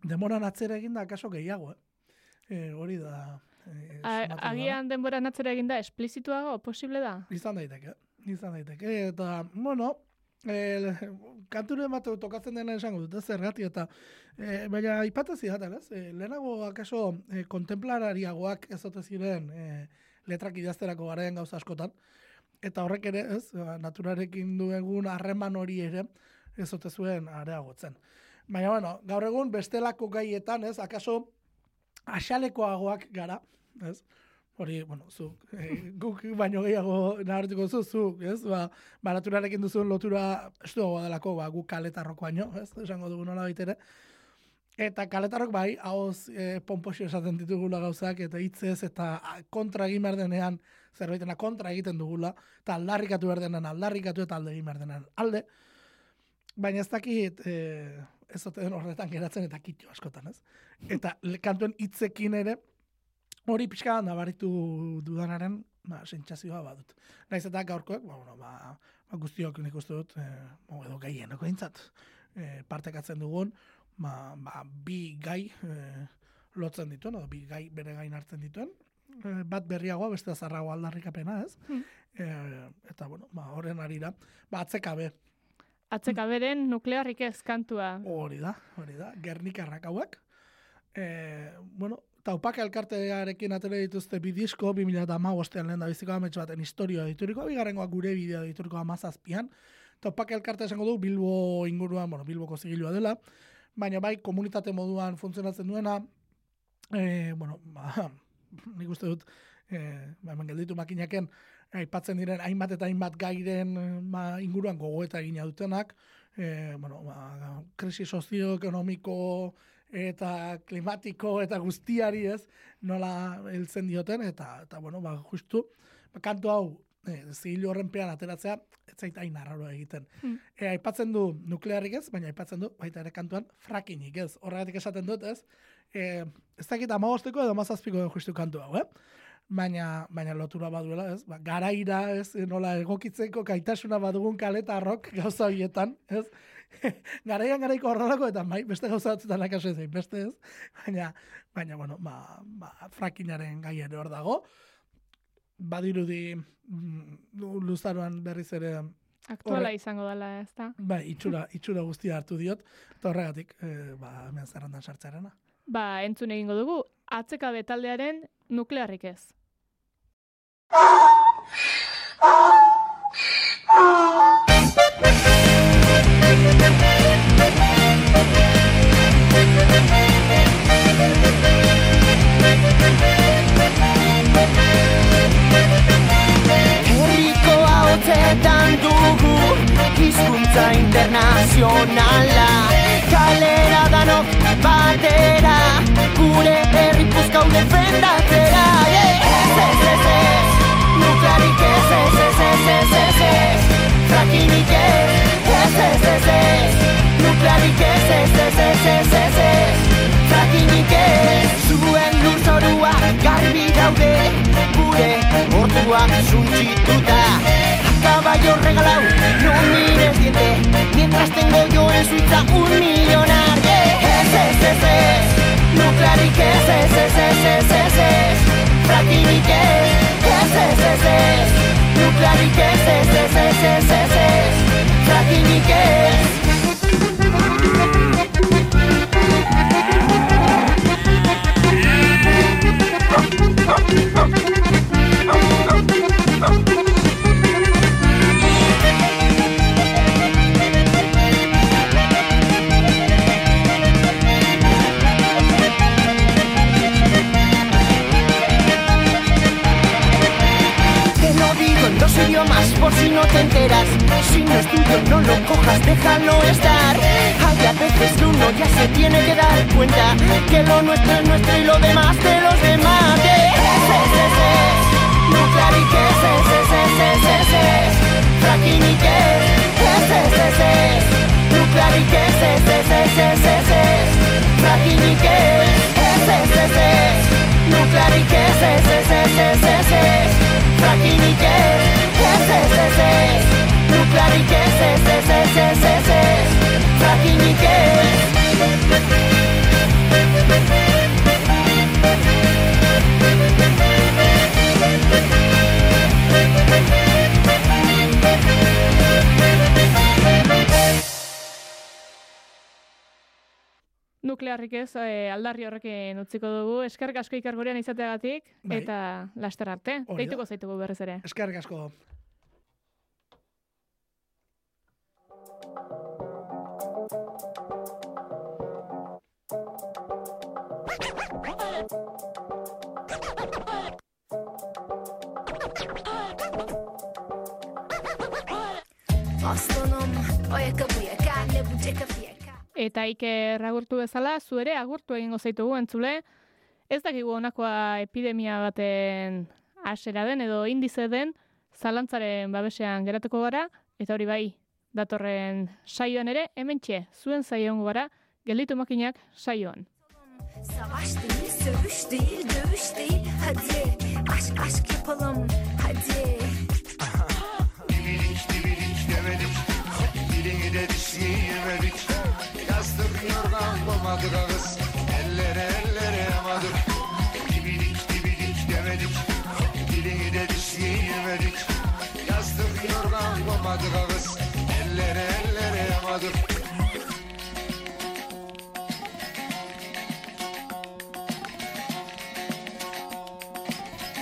demoran atzera eginda akaso gehiago, eh? E, hori da... E, agian denboran atzera eginda esplizituago, posible da? Izan daiteke, izan daiteke, eta, bueno, e, kanture bat tokatzen dena esango dut, zergati eta e, baina ipatezi da, ez? E, lehenago akaso e, kontemplarariagoak ez ziren e, letrak idazterako garaen gauza askotan, eta horrek ere, ez, ba, naturarekin duegun harreman hori ere, ez ote zuen areagotzen. Baina, bueno, gaur egun bestelako gaietan, ez, akaso asalekoagoak gara, ez, hori, bueno, zu, e, guk baino gehiago nahartuko zu, zu, ez, ba, ba naturarekin duzun lotura, ez delako, ba, guk kaletarroko baino, ez, esango dugu nola baitere, Eta kaletarrok bai, hauz e, pomposio esaten ditugula gauzak, eta hitzez, eta kontra egin behar denean, zerbaitena kontra egiten dugula, eta aldarrikatu behar denean, aldarrikatu eta alde egin behar denean, alde. Baina ez dakit, e, ez den horretan geratzen eta kitxo askotan, ez? Eta kantuen hitzekin ere, hori pixka nabaritu dudanaren, ba, sentsazioa badut. Naiz eta gaurkoek, ba, bueno, ba, ba guztiok nik uste dut, e, edo gehieneko intzat, e, partekatzen dugun, ba, ba, bi gai e, lotzen dituen, edo bi gai bere gain hartzen dituen, e, bat berriagoa, beste zarrago aldarrikapena, ez? Hmm. E, eta, bueno, ba, horren arira, ba, atzekabe. Atzekaberen nuklearrik ez kantua. Hori da, hori da, gernikarrak hauek. E, bueno, Taupak elkartearekin atele dituzte bi disko, 2000 eta ma bostean lehen da biziko ametsu baten historioa dituriko, bigarrengoa gure bideo dituriko amazazpian. Taupak elkarte esango du Bilbo inguruan, bueno, Bilboko zigilua dela, baina bai komunitate moduan funtzionatzen duena, e, bueno, ba, nik uste dut, e, ba, gelditu makinaken, aipatzen diren hainbat eta hainbat gairen ba, inguruan gogoeta egina dutenak, e, bueno, ba, krisi sozioekonomiko eta klimatiko eta guztiari ez, nola heltzen dioten, eta, eta bueno, ba, justu, ba, kantu hau, e, zilu horren pean ateratzea, zait hain arraro egiten. Hmm. E, aipatzen du nuklearrik ez, baina aipatzen du baita ere kantuan frakinik ez. Horregatik esaten dut ez, e, ez dakit amagosteko edo mazazpiko justu kantu hau, eh? Baina, baina lotura baduela, ez? Ba, garaira, ez? Nola egokitzeko kaitasuna badugun kaleta arrok gauza horietan, ez? Garaian garaiko horrelako eta bai, beste gauza batzutan lakaso ez, beste ez? Baina, baina, bueno, ba, ba, frakinaren gai ere hor dago badirudi mm, luzaroan berriz ere aktuala izango dela, ez da? Bai, itxura, itxura guztia hartu diot, eta horregatik, e, ba, hemen zerrandan sartzarena. Ba, entzun egingo dugu, atzeka betaldearen nuklearrik ez. Zetan dugu hizkuntza internazionala Kalera danok batera Gure herri puzkau defendatzera yeah! Ez, ez, ez, ez ez, ez, ez, ez, Frakinik ez, ez, ez, ez, ez Nuklearik ez, ez, ez, ez, ez, ez, ez Frakinik ez Zuen lurzorua garbi daude Gure orduak suntxituta caballo regalado, no mires diente, mientras tengo yo en Suiza un millonario. Ese, ese, ese, nuclear y que ese, ese, ese, fracking y que Fracking y qué es. Aldarri horrekin utziko dugu. Eskerrik asko ikargorean izateagatik bai. eta laster arte. Deituko zaitugu berriz ere. Eskerrik asko. Aslanım ayakkabıya kendi bu cekafıya Eta Iker agurtu bezala, zu ere agurtu egingo zaitugu entzule. Ez dakigu honakoa epidemia baten asera den edo indize den, zalantzaren babesean geratuko gara, eta hori bai, datorren saioan ere, hemen txe, zuen saioan gara, gelditu makinak saioan. Savaş değil, sövüş değil, dövüş değil, hadi aşk aşk yapalım, hadi. Dibilik dibilik demedik, dilini de dişleyemedik. Yorgan bulmadık ağız Ellere ellere yamadık Dibidik dibidik demedik Dilini de dişleyemedik Yastık yorgan bulmadık ağız Ellere ellere yamadık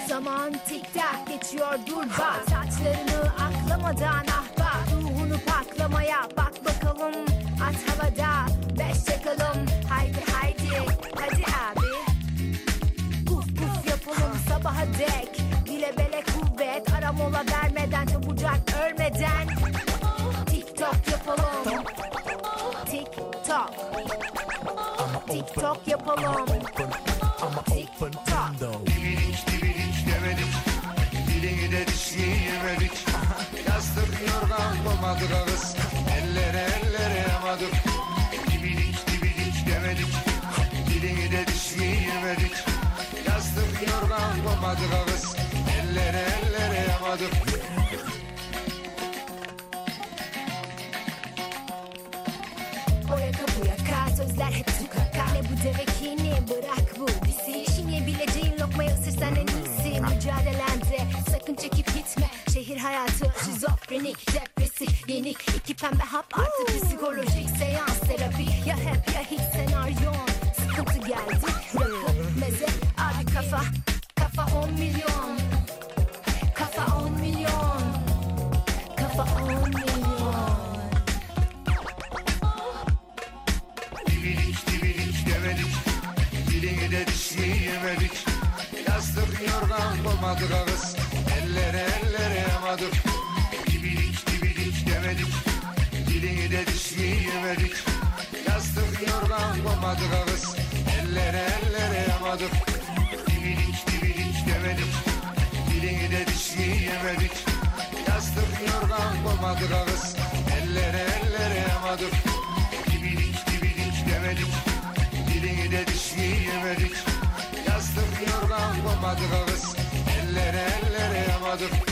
Zaman tik tak geçiyor dur bak. Saçlarını aklamadan ah bak. Ruhunu paklamaya bak bakalım. At havada Beş çakalım haydi haydi. Hadi abi. Puf puf yapalım sabaha dek. Bile bele kuvvet ara mola vermeden çabucak ölmeden. Tik tok yapalım. Tik tok Tik tok yapalım. Tik tok de dişleyemedik Yastık yorgan bulmadık ağız Ellere ellere yamadık Dilini de dişleyemedik Yastık yorgan bulmadık ağız Ellere ellere yamadık O yaka bu yaka sözler hep tukaka Ne bu deve kini bırak bu disi İşin yiyebileceğin lokmayı ısırsan en iyisi. Mücadelende sakın çekip gitme. Şehir hayatı şizofrenik depresif yenik. İki pembe yorgan bulmadık ağız Ellere ellere yamadık. Dibidik dibidik demedik. Dilini de düşmeyemedik Yastık yorgan koymadık ağız Ellere ellere yamadık. Dibidik dibidik demedik. Dilini de düşmeyemedik Yastık yorgan koymadık ağız Ellere ellere yamadık. Dibidik dibidik demedik. Dilini de düşmeyemedik Yastık yorgan koymadık ağız Ellere ellere yamadık